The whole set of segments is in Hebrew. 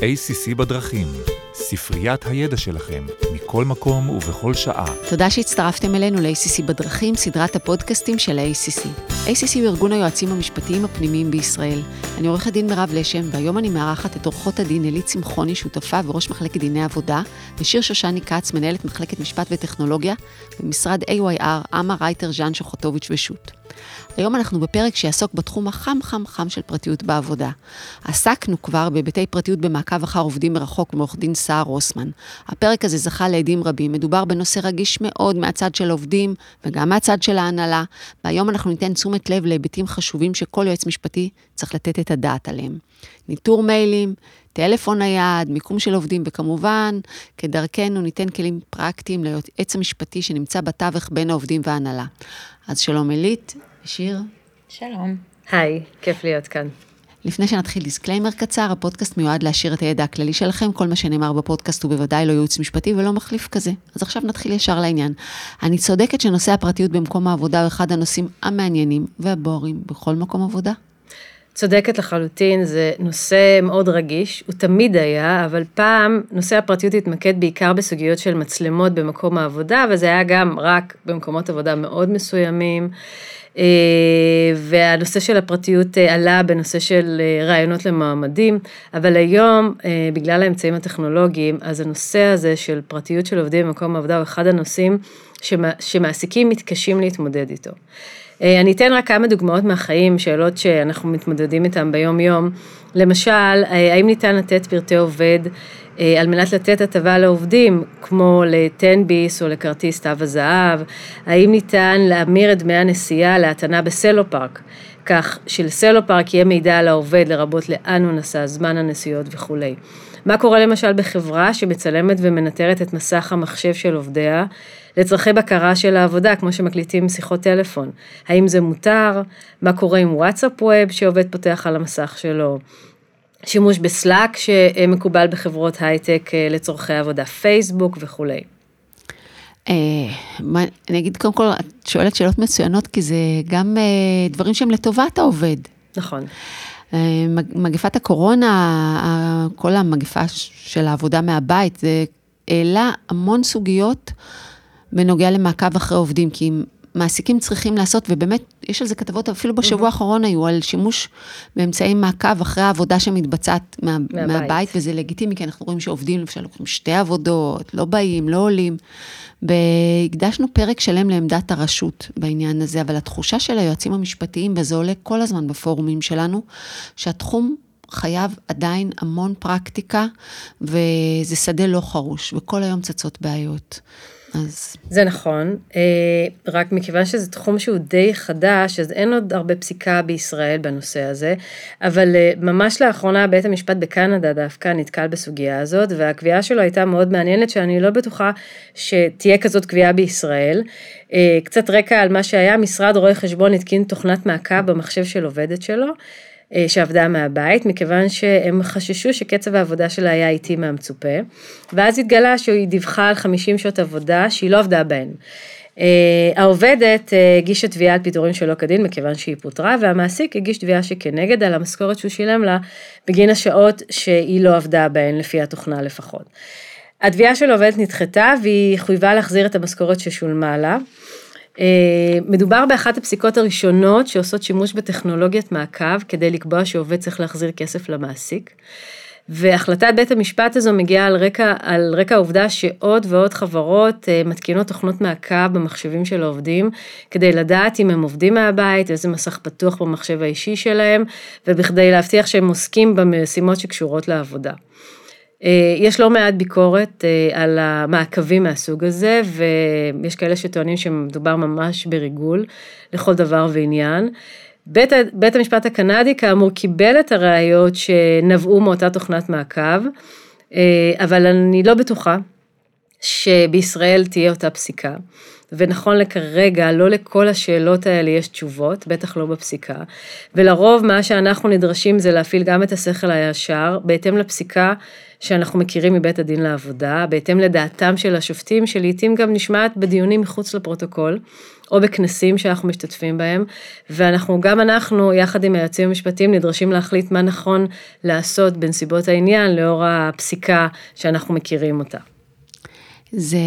ACC בדרכים, ספריית הידע שלכם, מכל מקום ובכל שעה. תודה שהצטרפתם אלינו ל-ACC בדרכים, סדרת הפודקאסטים של ה-ACC. ACC הוא ארגון היועצים המשפטיים הפנימיים בישראל. אני עורכת דין מירב לשם, והיום אני מארחת את עורכות הדין אלית צמחוני, שותפה וראש מחלקת דיני עבודה, ושיר שושני כץ, מנהלת מחלקת משפט וטכנולוגיה, במשרד AYR, אמה רייטר, ז'אן שוחוטוביץ' ושות'. היום אנחנו בפרק שיעסוק בתחום החם חם חם של פרטיות בעבודה. עסקנו כבר בהיבטי פרטיות במעקב אחר עובדים מרחוק מעורך דין סער רוסמן. הפרק הזה זכה לעדים רבים, מדובר בנושא רגיש מאוד מהצד של העובדים וגם מהצד של ההנהלה, והיום אנחנו ניתן תשומת לב להיבטים חשובים שכל יועץ משפטי צריך לתת את הדעת עליהם. ניטור מיילים, טלפון נייד, מיקום של עובדים, וכמובן, כדרכנו ניתן כלים פרקטיים ליועץ המשפטי שנמצא בתווך בין העובדים וההנהלה. אז שלום אלית, שיר. שלום. היי, כיף להיות כאן. לפני שנתחיל disclaimer קצר, הפודקאסט מיועד להעשיר את הידע הכללי שלכם, כל מה שנאמר בפודקאסט הוא בוודאי לא ייעוץ משפטי ולא מחליף כזה. אז עכשיו נתחיל ישר לעניין. אני צודקת שנושא הפרטיות במקום העבודה הוא אחד הנושאים המעניינים והבוערים בכל מקום עבודה? צודקת לחלוטין, זה נושא מאוד רגיש, הוא תמיד היה, אבל פעם נושא הפרטיות התמקד בעיקר בסוגיות של מצלמות במקום העבודה, וזה היה גם רק במקומות עבודה מאוד מסוימים. אה, והנושא של הפרטיות אה, עלה בנושא של אה, רעיונות למועמדים, אבל היום, בגלל האמצעים הטכנולוגיים, אז הנושא הזה של פרטיות של עובדים במקום העבודה הוא אחד הנושאים שמעסיקים מתקשים להתמודד איתו. אני אתן רק כמה דוגמאות מהחיים, שאלות שאנחנו מתמודדים איתן ביום יום. למשל, האם ניתן לתת פרטי עובד על מנת לתת הטבה לעובדים, כמו ל-10 ביס או לכרטיס תו הזהב, האם ניתן להמיר את דמי הנסיעה להטענה בסלופארק, כך שלסלופארק יהיה מידע על העובד, לרבות לאן הוא נסע, זמן הנסיעות וכולי. מה קורה למשל בחברה שמצלמת ומנטרת את מסך המחשב של עובדיה לצרכי בקרה של העבודה, כמו שמקליטים שיחות טלפון? האם זה מותר? מה קורה עם וואטסאפ web שעובד פותח על המסך שלו? שימוש בסלאק שמקובל בחברות הייטק אה, לצורכי עבודה, פייסבוק וכולי. אה, אני אגיד קודם כל, את שואלת שאלות מצוינות, כי זה גם אה, דברים שהם לטובת העובד. נכון. מגפת הקורונה, כל המגפה של העבודה מהבית, זה העלה המון סוגיות בנוגע למעקב אחרי עובדים, כי מעסיקים צריכים לעשות, ובאמת, יש על זה כתבות, אפילו בשבוע האחרון היו על שימוש באמצעי מעקב אחרי העבודה שמתבצעת מה, מהבית. מהבית, וזה לגיטימי, כי אנחנו רואים שעובדים, למשל, לוקחים שתי עבודות, לא באים, לא עולים. והקדשנו פרק שלם לעמדת הרשות בעניין הזה, אבל התחושה של היועצים המשפטיים, וזה עולה כל הזמן בפורומים שלנו, שהתחום חייב עדיין המון פרקטיקה, וזה שדה לא חרוש, וכל היום צצות בעיות. אז... זה נכון, אה, רק מכיוון שזה תחום שהוא די חדש, אז אין עוד הרבה פסיקה בישראל בנושא הזה, אבל אה, ממש לאחרונה בית המשפט בקנדה דווקא נתקל בסוגיה הזאת, והקביעה שלו הייתה מאוד מעניינת, שאני לא בטוחה שתהיה כזאת קביעה בישראל. אה, קצת רקע על מה שהיה, משרד רואי חשבון התקין תוכנת מעקב במחשב של עובדת שלו. אה, שעבדה מהבית, מכיוון שהם חששו שקצב העבודה שלה היה איטי מהמצופה, ואז התגלה שהיא דיווחה על 50 שעות עבודה שהיא לא עבדה בהן. Uh, העובדת uh, הגישה תביעה על פיטורים שלא כדין מכיוון שהיא פוטרה והמעסיק הגיש תביעה שכנגד על המשכורת שהוא שילם לה בגין השעות שהיא לא עבדה בהן לפי התוכנה לפחות. התביעה של עובדת נדחתה והיא חויבה להחזיר את המשכורת ששולמה לה. אה, מדובר באחת הפסיקות הראשונות שעושות שימוש בטכנולוגיית מעקב כדי לקבוע שעובד צריך להחזיר כסף למעסיק. והחלטת בית המשפט הזו מגיעה על רקע, על רקע העובדה שעוד ועוד חברות אה, מתקינות תוכנות מעקב במחשבים של העובדים, כדי לדעת אם הם עובדים מהבית, איזה מסך פתוח במחשב האישי שלהם, ובכדי להבטיח שהם עוסקים במשימות שקשורות לעבודה. אה, יש לא מעט ביקורת אה, על המעקבים מהסוג הזה, ויש כאלה שטוענים שמדובר ממש בריגול לכל דבר ועניין. בית, בית המשפט הקנדי כאמור קיבל את הראיות שנבעו מאותה תוכנת מעקב, אה, אבל אני לא בטוחה שבישראל תהיה אותה פסיקה. ונכון לכרגע, לא לכל השאלות האלה יש תשובות, בטח לא בפסיקה. ולרוב מה שאנחנו נדרשים זה להפעיל גם את השכל הישר, בהתאם לפסיקה שאנחנו מכירים מבית הדין לעבודה, בהתאם לדעתם של השופטים, שלעיתים גם נשמעת בדיונים מחוץ לפרוטוקול, או בכנסים שאנחנו משתתפים בהם, ואנחנו, גם אנחנו, יחד עם היועצים המשפטיים, נדרשים להחליט מה נכון לעשות בנסיבות העניין, לאור הפסיקה שאנחנו מכירים אותה. זה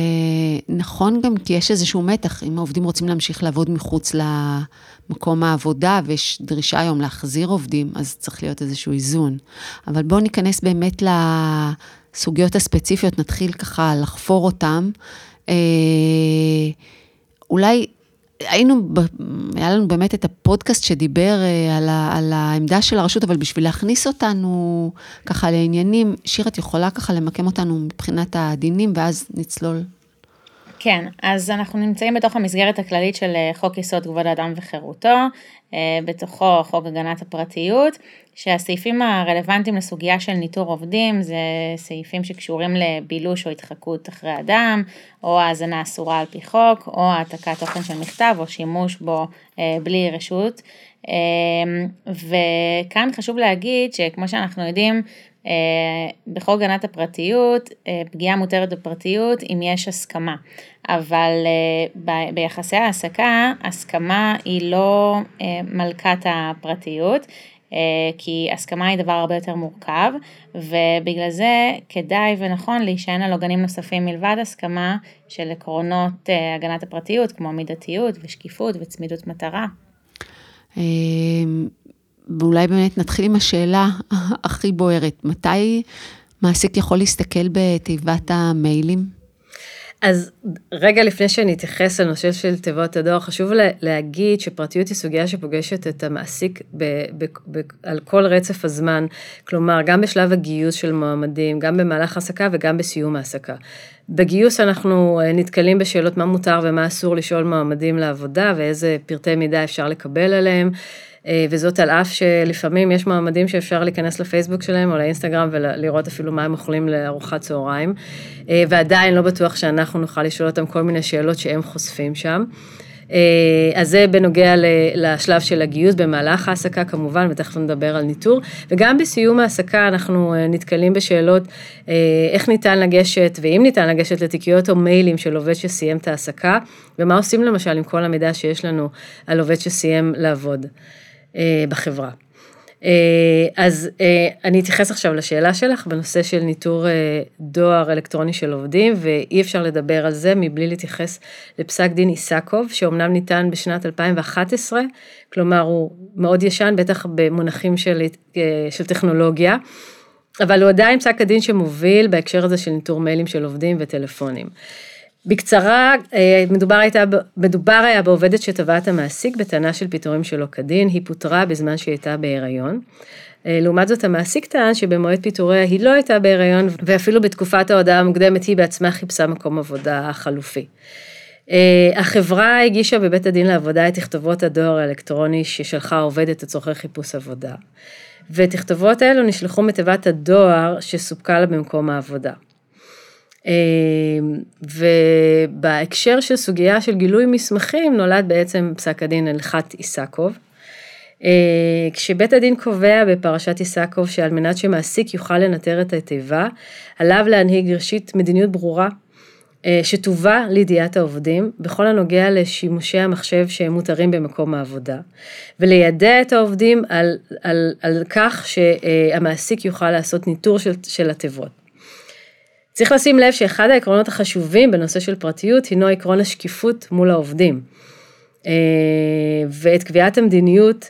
נכון גם כי יש איזשהו מתח, אם העובדים רוצים להמשיך לעבוד מחוץ למקום העבודה, ויש דרישה היום להחזיר עובדים, אז צריך להיות איזשהו איזון. אבל בואו ניכנס באמת לסוגיות הספציפיות, נתחיל ככה לחפור אותן. אה, אולי היינו, היה לנו באמת את הפודקאסט שדיבר אה, על, ה, על העמדה של הרשות, אבל בשביל להכניס אותנו ככה לעניינים, שיר, את יכולה ככה למקם אותנו מבחינת הדינים, ואז נצלול. כן, אז אנחנו נמצאים בתוך המסגרת הכללית של אה, חוק יסוד כבוד האדם וחירותו, אה, בתוכו חוק הגנת הפרטיות, שהסעיפים הרלוונטיים לסוגיה של ניטור עובדים זה סעיפים שקשורים לבילוש או התחקות אחרי אדם, או האזנה אסורה על פי חוק, או העתקת תוכן של מכתב, או שימוש בו אה, בלי רשות. וכאן חשוב להגיד שכמו שאנחנו יודעים, בחוק הגנת הפרטיות, פגיעה מותרת בפרטיות אם יש הסכמה. אבל אה, ביחסי העסקה, הסכמה היא לא אה, מלכת הפרטיות, אה, כי הסכמה היא דבר הרבה יותר מורכב, ובגלל זה כדאי ונכון להישען על עוגנים נוספים מלבד הסכמה של עקרונות הגנת הפרטיות, כמו מידתיות ושקיפות וצמידות מטרה. ואולי באמת נתחיל עם השאלה הכי בוערת, מתי מעסיק יכול להסתכל בתיבת המיילים? אז רגע לפני שאני אתייחס לנושא של תיבות הדואר, חשוב להגיד שפרטיות היא סוגיה שפוגשת את המעסיק ב, ב, ב, על כל רצף הזמן, כלומר, גם בשלב הגיוס של מועמדים, גם במהלך העסקה וגם בסיום העסקה. בגיוס אנחנו אה, נתקלים בשאלות מה מותר ומה אסור לשאול מועמדים לעבודה ואיזה פרטי מידע אפשר לקבל עליהם. אה, וזאת על אף שלפעמים יש מועמדים שאפשר להיכנס לפייסבוק שלהם או לאינסטגרם ולראות אפילו מה הם אוכלים לארוחת צהריים, אה, ועדיין לא בטוח שאנחנו נוכל לשאול אותם כל מיני שאלות שהם חושפים שם. אה, אז זה בנוגע לשלב של הגיוס במהלך ההעסקה כמובן, ותכף נדבר על ניטור, וגם בסיום ההעסקה אנחנו נתקלים בשאלות איך ניתן לגשת, ואם ניתן לגשת לתיקיות או מיילים של עובד שסיים את ההעסקה, ומה עושים למשל עם כל המידע שיש לנו על עובד שסיים לעבוד. אה, בחברה. אה, אז אה, אני אתייחס עכשיו לשאלה שלך בנושא של ניטור דואר אלקטרוני של עובדים, ואי אפשר לדבר על זה מבלי להתייחס לפסק דין איסקוב, שאומנם ניתן בשנת 2011, כלומר הוא מאוד ישן, בטח במונחים של, של טכנולוגיה, אבל הוא עדיין פסק הדין שמוביל בהקשר הזה של ניטור מיילים של עובדים וטלפונים. בקצרה, אה, מדובר, הייתה, מדובר היה בעובדת שתבעה את המעסיק בטענה של פיטורים שלא כדין, היא פוטרה בזמן שהיא הייתה בהיריון. אה, לעומת זאת המעסיק טען שבמועד פיטוריה היא לא הייתה בהיריון ואפילו בתקופת ההודעה המוקדמת היא בעצמה חיפשה מקום עבודה חלופי. אה, החברה הגישה בבית הדין לעבודה את תכתובות הדואר האלקטרוני ששלחה העובדת לצורכי חיפוש עבודה. ותכתובות האלו נשלחו מתיבת הדואר שסופקה לה במקום העבודה. אמ, ובהקשר של סוגיה של גילוי מסמכים נולד בעצם פסק הדין הלכת איסקוב. אה, כשבית הדין קובע בפרשת איסקוב שעל מנת שמעסיק יוכל לנטר את התיבה, עליו להנהיג ראשית מדיניות ברורה אה, שתובא לידיעת העובדים בכל הנוגע לשימושי המחשב שהם מותרים במקום העבודה, וליידע את העובדים על, על, על כך שהמעסיק יוכל לעשות ניטור של, של התיבות. צריך לשים לב שאחד העקרונות החשובים בנושא של פרטיות הינו עקרון השקיפות מול העובדים. אה, ואת קביעת המדיניות,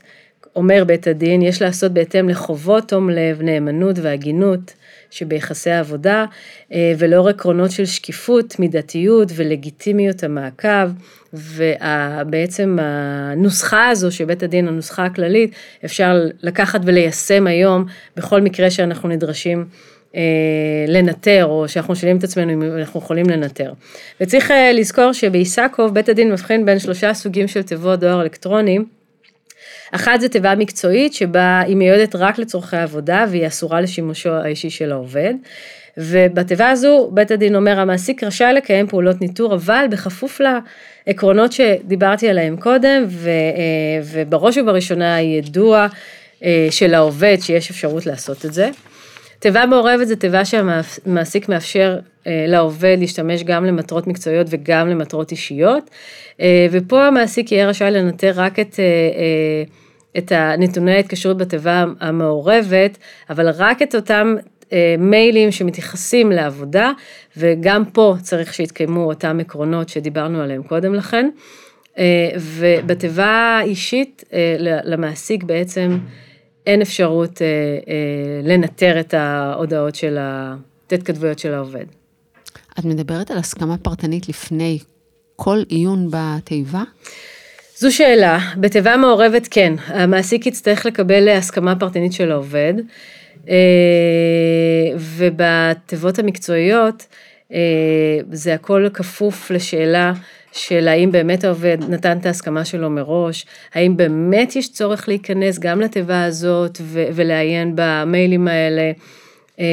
אומר בית הדין, יש לעשות בהתאם לחובות תום לב, נאמנות והגינות שביחסי העבודה, אה, ולאור עקרונות של שקיפות, מידתיות ולגיטימיות המעקב, ובעצם הנוסחה הזו שבית הדין, הנוסחה הכללית, אפשר לקחת וליישם היום בכל מקרה שאנחנו נדרשים לנטר, או שאנחנו שואלים את עצמנו אם אנחנו יכולים לנטר. וצריך אה, לזכור שבאיסקוב בית הדין מבחין בין שלושה סוגים של תיבות דואר אלקטרוניים. אחת זה תיבה מקצועית שבה היא מיועדת רק לצורכי עבודה והיא אסורה לשימושו האישי של העובד. ובתיבה הזו בית הדין אומר המעסיק רשאי לקיים פעולות ניטור אבל בכפוף לעקרונות שדיברתי עליהם קודם ו, אה, ובראש ובראשונה היידוע של העובד שיש אפשרות לעשות את זה. תיבה מעורבת זה תיבה שהמעסיק מאפשר אה, לעובד להשתמש גם למטרות מקצועיות וגם למטרות אישיות, אה, ופה המעסיק יהיה רשאי לנטר רק את... אה, את הנתוני ההתקשרות בתיבה המעורבת, אבל רק את אותם אה, מיילים שמתייחסים לעבודה, וגם פה צריך שיתקיימו אותם עקרונות שדיברנו עליהם קודם לכן. אה, ובתיבה אישית אה, למעסיק בעצם אין אפשרות לנטר את ההודעות של, ה... את ההתכתבויות של העובד. את מדברת על הסכמה פרטנית לפני כל עיון בתיבה? זו שאלה, בתיבה מעורבת כן, המעסיק יצטרך לקבל הסכמה פרטנית של העובד, אה, ובתיבות המקצועיות אה, זה הכל כפוף לשאלה של האם באמת העובד נתן את ההסכמה שלו מראש, האם באמת יש צורך להיכנס גם לתיבה הזאת ולעיין במיילים האלה. אה,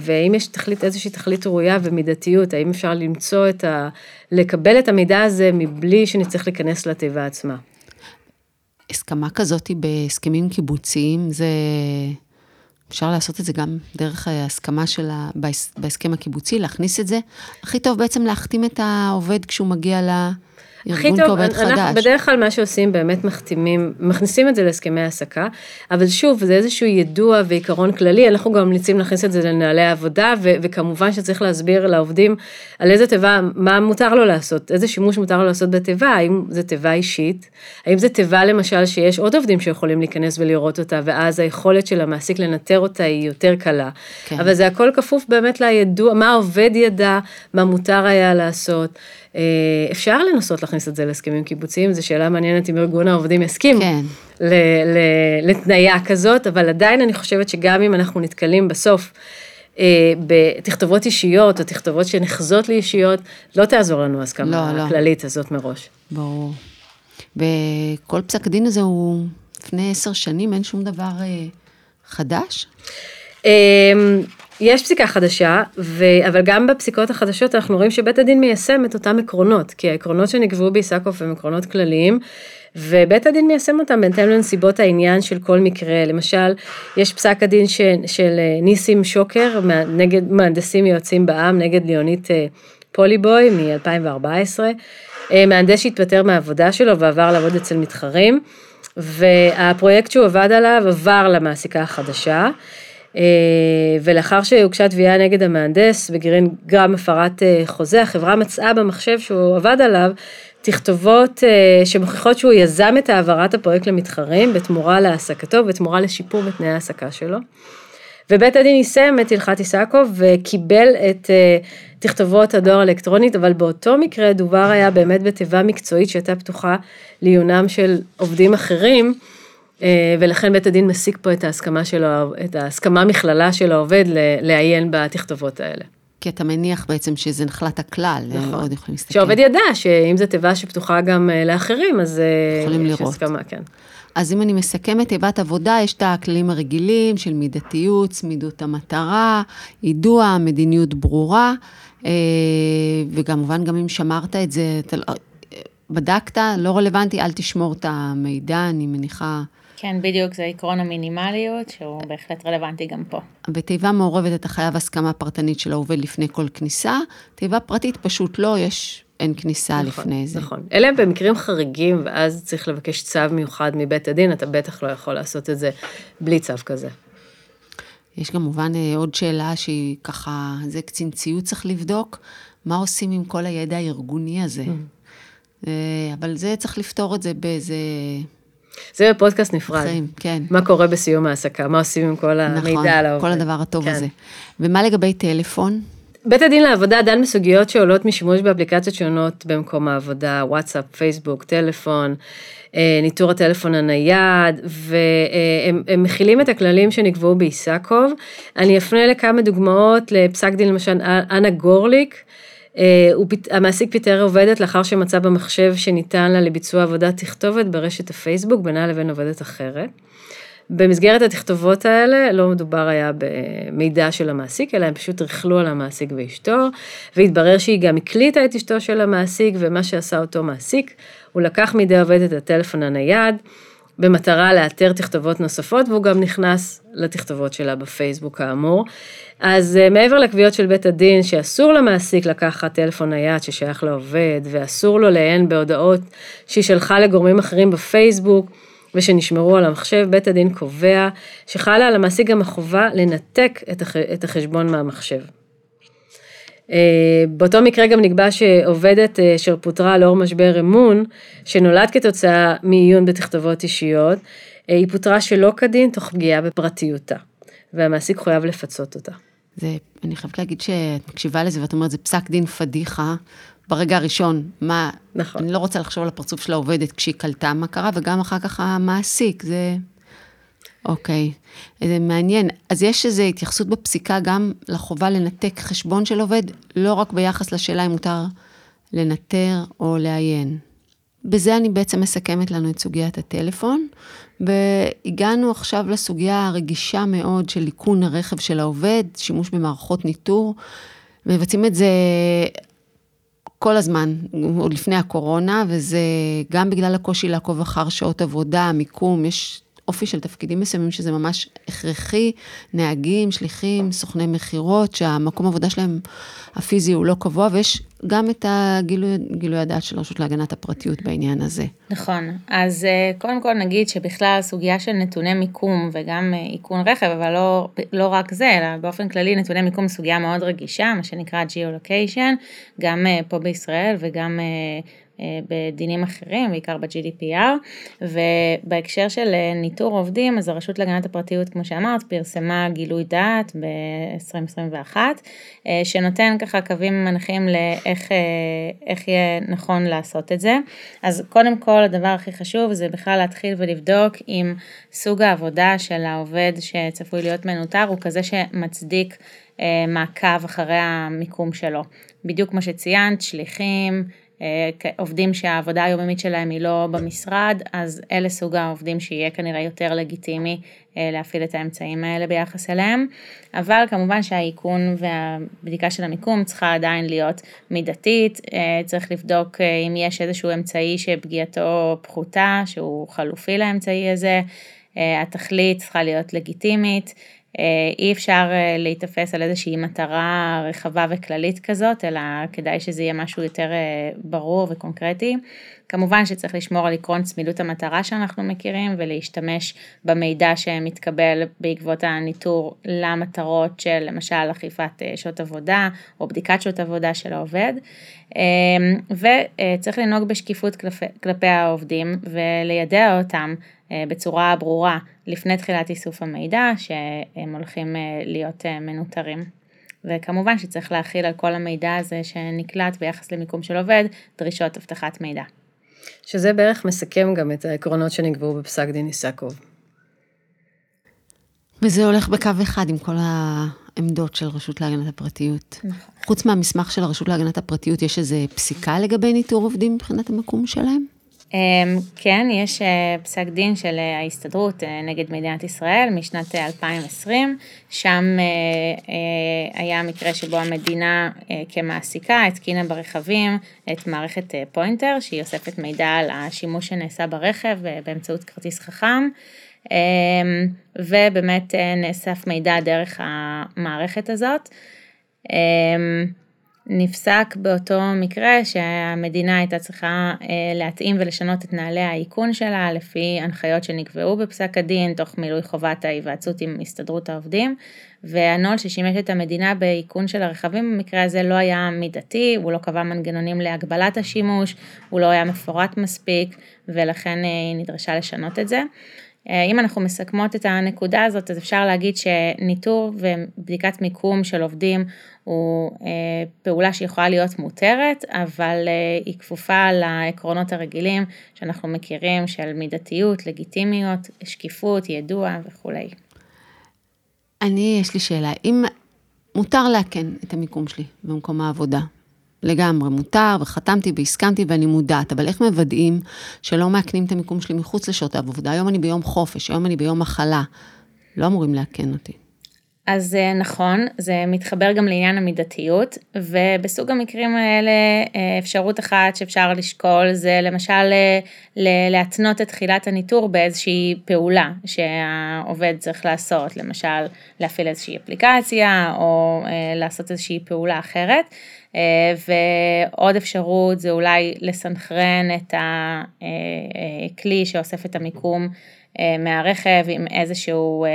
והאם יש תכלית, איזושהי תכלית ראויה ומידתיות, האם אפשר למצוא את ה... לקבל את המידע הזה מבלי שנצטרך להיכנס לתיבה עצמה. הסכמה כזאת בהסכמים קיבוציים, זה... אפשר לעשות את זה גם דרך ההסכמה של ה... בהסכם הקיבוצי, להכניס את זה. הכי טוב בעצם להחתים את העובד כשהוא מגיע ל... הכי טוב, אנחנו בדרך כלל מה שעושים באמת מחתימים, מכניסים את זה להסכמי העסקה, אבל שוב, זה איזשהו ידוע ועיקרון כללי, אנחנו גם ממליצים להכניס את זה לנהלי העבודה, ו- וכמובן שצריך להסביר לעובדים על איזה תיבה, מה מותר לו לעשות, איזה שימוש מותר לו לעשות בתיבה, האם זה תיבה אישית, האם זה תיבה למשל שיש עוד עובדים שיכולים להיכנס ולראות אותה, ואז היכולת של המעסיק לנטר אותה היא יותר קלה, כן. אבל זה הכל כפוף באמת לידוע, מה העובד ידע, מה מותר היה לעשות. אה, אפשר לנסות להכניס את זה להסכמים קיבוציים, זו שאלה מעניינת אם ארגון העובדים יסכים כן. לתניה כזאת, אבל עדיין אני חושבת שגם אם אנחנו נתקלים בסוף אה, בתכתובות אישיות או תכתובות שנחזות לאישיות, לא תעזור לנו הסכמה לא, לא. הכללית הזאת מראש. ברור. וכל פסק הדין הזה הוא לפני עשר שנים, אין שום דבר אה, חדש? יש פסיקה חדשה, ו... אבל גם בפסיקות החדשות אנחנו רואים שבית הדין מיישם את אותם עקרונות, כי העקרונות שנקבעו באיסקוף הם עקרונות כלליים, ובית הדין מיישם אותם בהתאם לנסיבות העניין של כל מקרה. למשל, יש פסק הדין ש... של אה, ניסים שוקר נגד מהנדסים יועצים בעם, נגד ליאונית אה, פוליבוי מ-2014, אה, מהנדס שהתפטר מהעבודה שלו ועבר לעבוד אצל מתחרים, והפרויקט שהוא עבד עליו עבר למעסיקה החדשה. אה, ולאחר שהוגשה תביעה נגד המהנדס בגרעין גרם הפרת אה, חוזה, החברה מצאה במחשב שהוא עבד עליו תכתובות אה, שמוכיחות שהוא יזם את העברת הפרויקט למתחרים בתמורה להעסקתו ובתמורה לשיפור בתנאי ההעסקה שלו. ובית הדין יישם את הלכת איסקוב וקיבל את תכתובות הדואר האלקטרונית, אבל באותו מקרה דובר היה באמת בתיבה מקצועית שהייתה פתוחה לעיונם של עובדים אחרים. אה, ולכן בית הדין מסיק פה את ההסכמה שלו, את ההסכמה מכללה של העובד לעיין בתכתובות האלה. כי אתה מניח בעצם שזה נחלת הכלל, אה, נכון. עוד יכולים להסתכל. שהעובד ידע שאם זו תיבה שפתוחה גם אה, לאחרים, אז יכולים יש לראות. הסכמה, כן. אז אם אני מסכמת תיבת עבודה, יש את הכללים הרגילים של מידתיות, צמידות המטרה, יידוע, מדיניות ברורה, וכמובן גם אם שמרת את זה, לא, בדקת, לא רלוונטי, אל תשמור את המידע, אני מניחה. כן, בדיוק, זה עקרון המינימליות, שהוא בהחלט רלוונטי גם פה. בתיבה מעורבת אתה חייב הסכמה פרטנית של העובד לפני כל כניסה, תיבה פרטית פשוט לא, יש, אין כניסה נכון, לפני זה. נכון, אלה הם במקרים חריגים, ואז צריך לבקש צו מיוחד מבית הדין, אתה בטח לא יכול לעשות את זה בלי צו כזה. יש כמובן אה, עוד שאלה שהיא ככה, זה קצין ציות צריך לבדוק, מה עושים עם כל הידע הארגוני הזה? Mm. אה, אבל זה צריך לפתור את זה באיזה... זה בפודקאסט נפרד. חיים, כן. מה קורה בסיום העסקה, מה עושים עם כל המידע נכון, על העובד. כל הדבר הטוב כן. הזה. ומה לגבי טלפון? בית הדין לעבודה דן בסוגיות שעולות משימוש באפליקציות שונות במקום העבודה, וואטסאפ, פייסבוק, טלפון, אה, ניטור הטלפון הנייד, והם הם מכילים את הכללים שנקבעו באיסקוב. אני אפנה לכמה דוגמאות לפסק דין למשל אנה גורליק, המעסיק פיטר עובדת לאחר שמצא במחשב שניתן לה לביצוע עבודת תכתובת ברשת הפייסבוק בינה לבין עובדת אחרת. במסגרת התכתובות האלה לא מדובר היה במידע של המעסיק, אלא הם פשוט ריכלו על המעסיק ואשתו, והתברר שהיא גם הקליטה את אשתו של המעסיק, ומה שעשה אותו מעסיק, הוא לקח מידי עובד את הטלפון הנייד, במטרה לאתר תכתובות נוספות, והוא גם נכנס לתכתובות שלה בפייסבוק כאמור. אז אה, מעבר לקביעות של בית הדין שאסור למעסיק לקחת טלפון נייד ששייך לעובד, ואסור לו לעיין בהודעות שהיא שלחה לגורמים אחרים בפייסבוק, ושנשמרו על המחשב, בית הדין קובע שחלה על המעסיק גם החובה לנתק את החשבון מהמחשב. אה, באותו מקרה גם נקבע שעובדת אה, אשר פוטרה לאור משבר אמון, שנולד כתוצאה מעיון בתכתובות אישיות, אה, היא פוטרה שלא כדין תוך פגיעה בפרטיותה, והמעסיק חויב לפצות אותה. זה, אני חייבת להגיד שאת מקשיבה לזה ואת אומרת, זה פסק דין פדיחה. ברגע הראשון, מה, נכון. אני לא רוצה לחשוב על הפרצוף של העובדת כשהיא קלטה מה קרה, וגם אחר כך המעסיק, זה אוקיי, זה מעניין. אז יש איזו התייחסות בפסיקה גם לחובה לנתק חשבון של עובד, לא רק ביחס לשאלה אם מותר לנטר או לעיין. בזה אני בעצם מסכמת לנו את סוגיית הטלפון, והגענו עכשיו לסוגיה הרגישה מאוד של איכון הרכב של העובד, שימוש במערכות ניטור. מבצעים את זה כל הזמן, עוד לפני הקורונה, וזה גם בגלל הקושי לעקוב אחר שעות עבודה, מיקום, יש אופי של תפקידים מסוימים שזה ממש הכרחי, נהגים, שליחים, סוכני מכירות, שהמקום עבודה שלהם הפיזי הוא לא קבוע, ויש גם את הגילוי הדעת של הרשות להגנת הפרטיות בעניין הזה. נכון, אז אה, קודם כל נגיד שבכלל סוגיה של נתוני מיקום וגם אה, איכון רכב, אבל לא, לא רק זה, אלא באופן כללי נתוני מיקום סוגיה מאוד רגישה, מה שנקרא Geolocation, גם אה, פה בישראל וגם בדינים אחרים, בעיקר ב-GDPR, ובהקשר של אה, ניטור עובדים, אז הרשות להגנת הפרטיות, כמו שאמרת, פרסמה גילוי דעת ב-2021, אה, שנותן ככה קווים מנחים לאיך יהיה נכון לעשות את זה. אז קודם כל, הדבר הכי חשוב זה בכלל להתחיל ולבדוק אם סוג העבודה של העובד שצפוי להיות מנוטר הוא כזה שמצדיק מעקב אחרי המיקום שלו. בדיוק כמו שציינת, שליחים, אה, עובדים שהעבודה היומיומית שלהם היא לא במשרד, אז אלה סוג העובדים שיהיה כנראה יותר לגיטימי אה, להפעיל את האמצעים האלה ביחס אליהם, אבל כמובן שהאיכון והבדיקה של המיקום צריכה עדיין להיות מידתית, אה, צריך לבדוק אם יש איזשהו אמצעי שפגיעתו פחותה, שהוא חלופי לאמצעי הזה, התכלית צריכה להיות לגיטימית. אה, אי אפשר אה, להיתפס על איזושהי מטרה רחבה וכללית כזאת, אלא כדאי שזה יהיה משהו יותר אה, ברור וקונקרטי. כמובן שצריך לשמור על עקרון צמידות המטרה שאנחנו מכירים ולהשתמש במידע שמתקבל בעקבות הניטור למטרות של למשל אכיפת שעות עבודה או בדיקת שעות עבודה של העובד. וצריך לנהוג בשקיפות כלפי, כלפי העובדים וליידע אותם בצורה ברורה לפני תחילת איסוף המידע שהם הולכים אה, להיות אה, מנוטרים. וכמובן שצריך להכיל על כל המידע הזה שנקלט ביחס למיקום של עובד, דרישות אבטחת מידע. שזה בערך מסכם גם את העקרונות שנקבעו בפסק דין איסקוב. וזה הולך בקו אחד עם כל העמדות של רשות להגנת הפרטיות. נכון. חוץ מהמסמך של הרשות להגנת הפרטיות, יש איזה פסיקה לגבי ניטור עובדים מבחינת המקום שלהם? אמ, כן, יש אה, פסק דין של אה, ההסתדרות אה, נגד מדינת ישראל משנת 2020, שם היה מקרה שבו המדינה כמעסיקה התקינה ברכבים את מערכת פוינטר, שהיא אוספת מידע על השימוש שנעשה ברכב באמצעות כרטיס חכם. אמ, ובאמת נאסף מידע דרך המערכת הזאת. נפסק באותו מקרה שהמדינה הייתה צריכה אה, להתאים ולשנות את נהלי האיכון שלה לפי הנחיות שנקבעו בפסק הדין, תוך מילוי חובת ההיוועצות עם הסתדרות העובדים, והנוהל ששימש את המדינה באיכון של הרכבים במקרה הזה לא היה מידתי, הוא לא קבע מנגנונים להגבלת השימוש, הוא לא היה מפורט מספיק, ולכן אה, היא נדרשה לשנות את זה. אה, אם אנחנו מסכמות את הנקודה הזאת, אז אפשר להגיד שניטור ובדיקת מיקום של עובדים הוא אה, פעולה שיכולה להיות מותרת, אבל אה, היא כפופה לעקרונות הרגילים שאנחנו מכירים של מידתיות, לגיטימיות, שקיפות, ידוע וכולי. אני, יש לי שאלה, אם מותר לאכן את המיקום שלי במקום העבודה, לגמרי, מותר, וחתמתי והסכמתי ואני מודעת, אבל איך מוודאים שלא מאכנים את המיקום שלי מחוץ לשעות העבודה? היום אני ביום חופש, היום אני ביום מחלה. לא אמורים לאכן אותי. אז אה, נכון, זה מתחבר גם לעניין המידתיות, ובסוג המקרים האלה אה, אפשרות אחת שאפשר לשקול זה למשל אה, להתנות את תחילת הניטור באיזושהי פעולה שהעובד צריך לעשות, למשל להפעיל איזושהי אפליקציה או לעשות איזושהי פעולה אחרת. ועוד אפשרות זה אולי לסנכרן את הכלי שאוסף את המיקום מהרכב עם איזשהו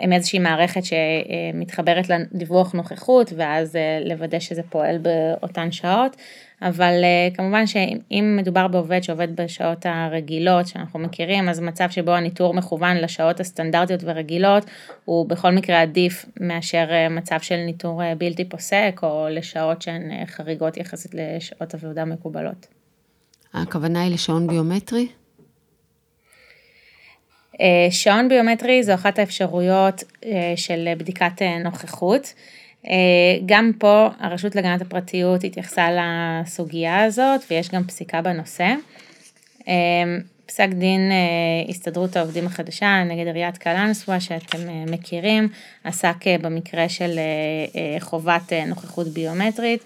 עם איזושהי מערכת שמתחברת לדיווח נוכחות ואז אה, לוודא שזה פועל באותן שעות, אבל אה, כמובן שאם מדובר בעובד שעובד בשעות הרגילות שאנחנו מכירים, אז מצב שבו הניטור מכוון לשעות הסטנדרטיות ורגילות הוא בכל מקרה עדיף מאשר אה, מצב של ניטור בלתי פוסק או לשעות שהן חריגות יחסית לשעות עבודה מקובלות. הכוונה היא לשעון ביומטרי? אה, שעון ביומטרי זו אחת האפשרויות אה, של בדיקת אה, נוכחות. גם פה הרשות להגנת הפרטיות התייחסה לסוגיה הזאת ויש גם פסיקה בנושא. פסק דין הסתדרות העובדים החדשה נגד עיריית קלנסווה שאתם מכירים, עסק במקרה של חובת נוכחות ביומטרית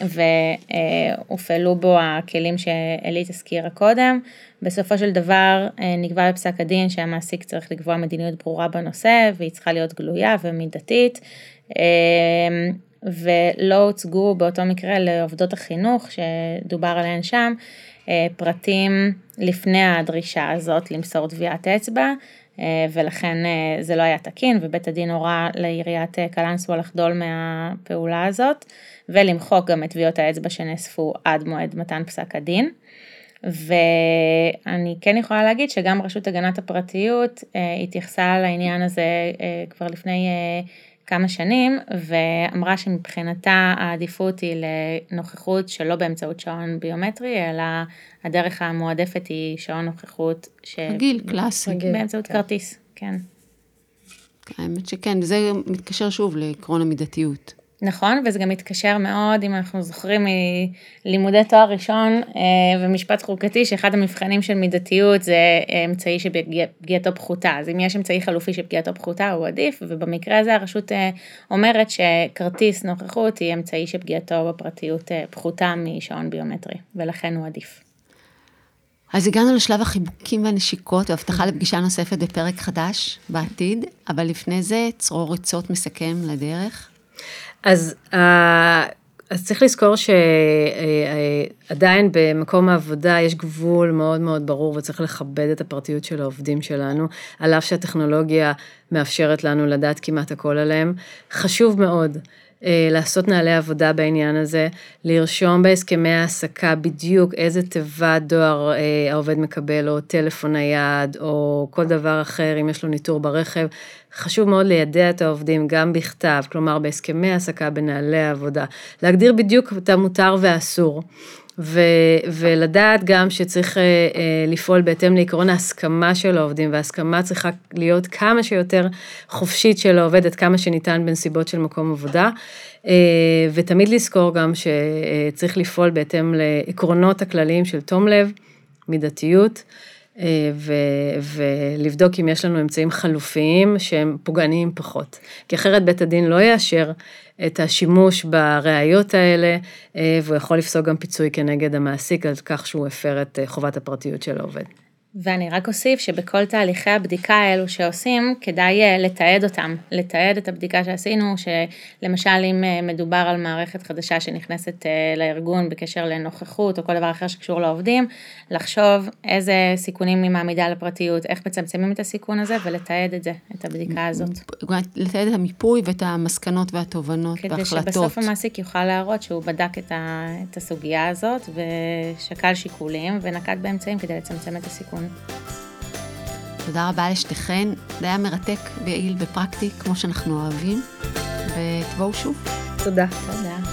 והופעלו בו הכלים שעלית הזכירה קודם. בסופו של דבר אה, נקבע בפסק הדין שהמעסיק צריך לקבוע מדיניות ברורה בנושא והיא צריכה להיות גלויה ומידתית. אה, ולא הוצגו באותו מקרה לעובדות החינוך שדובר עליהן שם אה, פרטים לפני הדרישה הזאת למסור טביעת אצבע ולכן זה לא היה תקין ובית הדין הורה לעיריית קלנסווה לחדול מהפעולה הזאת ולמחוק גם את טביעות האצבע שנאספו עד מועד מתן פסק הדין. ואני כן יכולה להגיד שגם רשות הגנת הפרטיות אה, התייחסה לעניין הזה אה, כבר לפני אה, כמה שנים ואמרה שמבחינתה העדיפות היא לנוכחות שלא באמצעות שעון ביומטרי אלא הדרך המועדפת היא שעון נוכחות. ש... רגיל, קלאסי. באמצעות כן. כרטיס, כן. האמת שכן, זה מתקשר שוב לעקרון המידתיות. נכון, וזה גם מתקשר מאוד, אם אנחנו זוכרים מלימודי תואר ראשון אה, ומשפט חוקתי, שאחד המבחנים של מידתיות זה אמצעי שפגיעתו פחותה. אז אם יש אמצעי חלופי שפגיעתו פחותה, הוא עדיף, ובמקרה הזה הרשות אה, אומרת שכרטיס נוכחות היא אמצעי שפגיעתו בפרטיות אה, פחותה משעון ביומטרי, ולכן הוא עדיף. אז הגענו לשלב החיבוקים והנשיקות והבטחה לפגישה נוספת בפרק חדש בעתיד, אבל לפני זה צרור ריצות מסכם לדרך. אז, uh, אז צריך לזכור שעדיין במקום העבודה יש גבול מאוד מאוד ברור וצריך לכבד את הפרטיות של העובדים שלנו, על אף שהטכנולוגיה מאפשרת לנו לדעת כמעט הכל עליהם. חשוב מאוד אה, לעשות נהלי עבודה בעניין הזה, לרשום בהסכמי העסקה בדיוק איזה תיבת דואר אה, העובד מקבל, או טלפון נייד, או כל דבר אחר, אם יש לו ניטור ברכב. חשוב מאוד לידע את העובדים גם בכתב, כלומר בהסכמי העסקה, בנהלי העבודה, להגדיר בדיוק את המותר והאסור. ו, ולדעת גם שצריך אה, אה, לפעול בהתאם לעקרון ההסכמה של העובדים, וההסכמה צריכה להיות כמה שיותר חופשית של העובד, עד כמה שניתן בנסיבות של מקום עבודה. אה, ותמיד לזכור גם שצריך לפעול בהתאם לעקרונות הכלליים של תום לב, מידתיות. אה, ו- ולבדוק אם יש לנו אמצעים חלופיים שהם פוגעניים פחות. כי אחרת בית הדין לא יאשר את השימוש בראיות האלה, אה, והוא יכול לפסוק גם פיצוי כנגד המעסיק על כך שהוא הפר את אה, חובת הפרטיות של העובד. ואני רק אוסיף שבכל תהליכי הבדיקה האלו שעושים, כדאי אה, לתעד אותם, לתעד את הבדיקה שעשינו, שלמשל אם אה, מדובר על מערכת חדשה שנכנסת אה, לארגון בקשר לנוכחות או כל דבר אחר שקשור לעובדים, לחשוב איזה סיכונים היא מעמידה לפרטיות, איך מצמצמים את הסיכון הזה ולתעד את זה, את הבדיקה הזאת. לתעד את המיפוי ואת המסקנות והתובנות והחלטות. כדי שבסוף המעסיק יוכל להראות שהוא בדק את, ה, את הסוגיה הזאת ושקל שיקולים ונקט באמצעים כדי לצמצם את הסיכון. נכון. תודה רבה לשתיכן, זה היה מרתק ויעיל ופרקטי, כמו שאנחנו אוהבים, ותבואו שוב. תודה. תודה.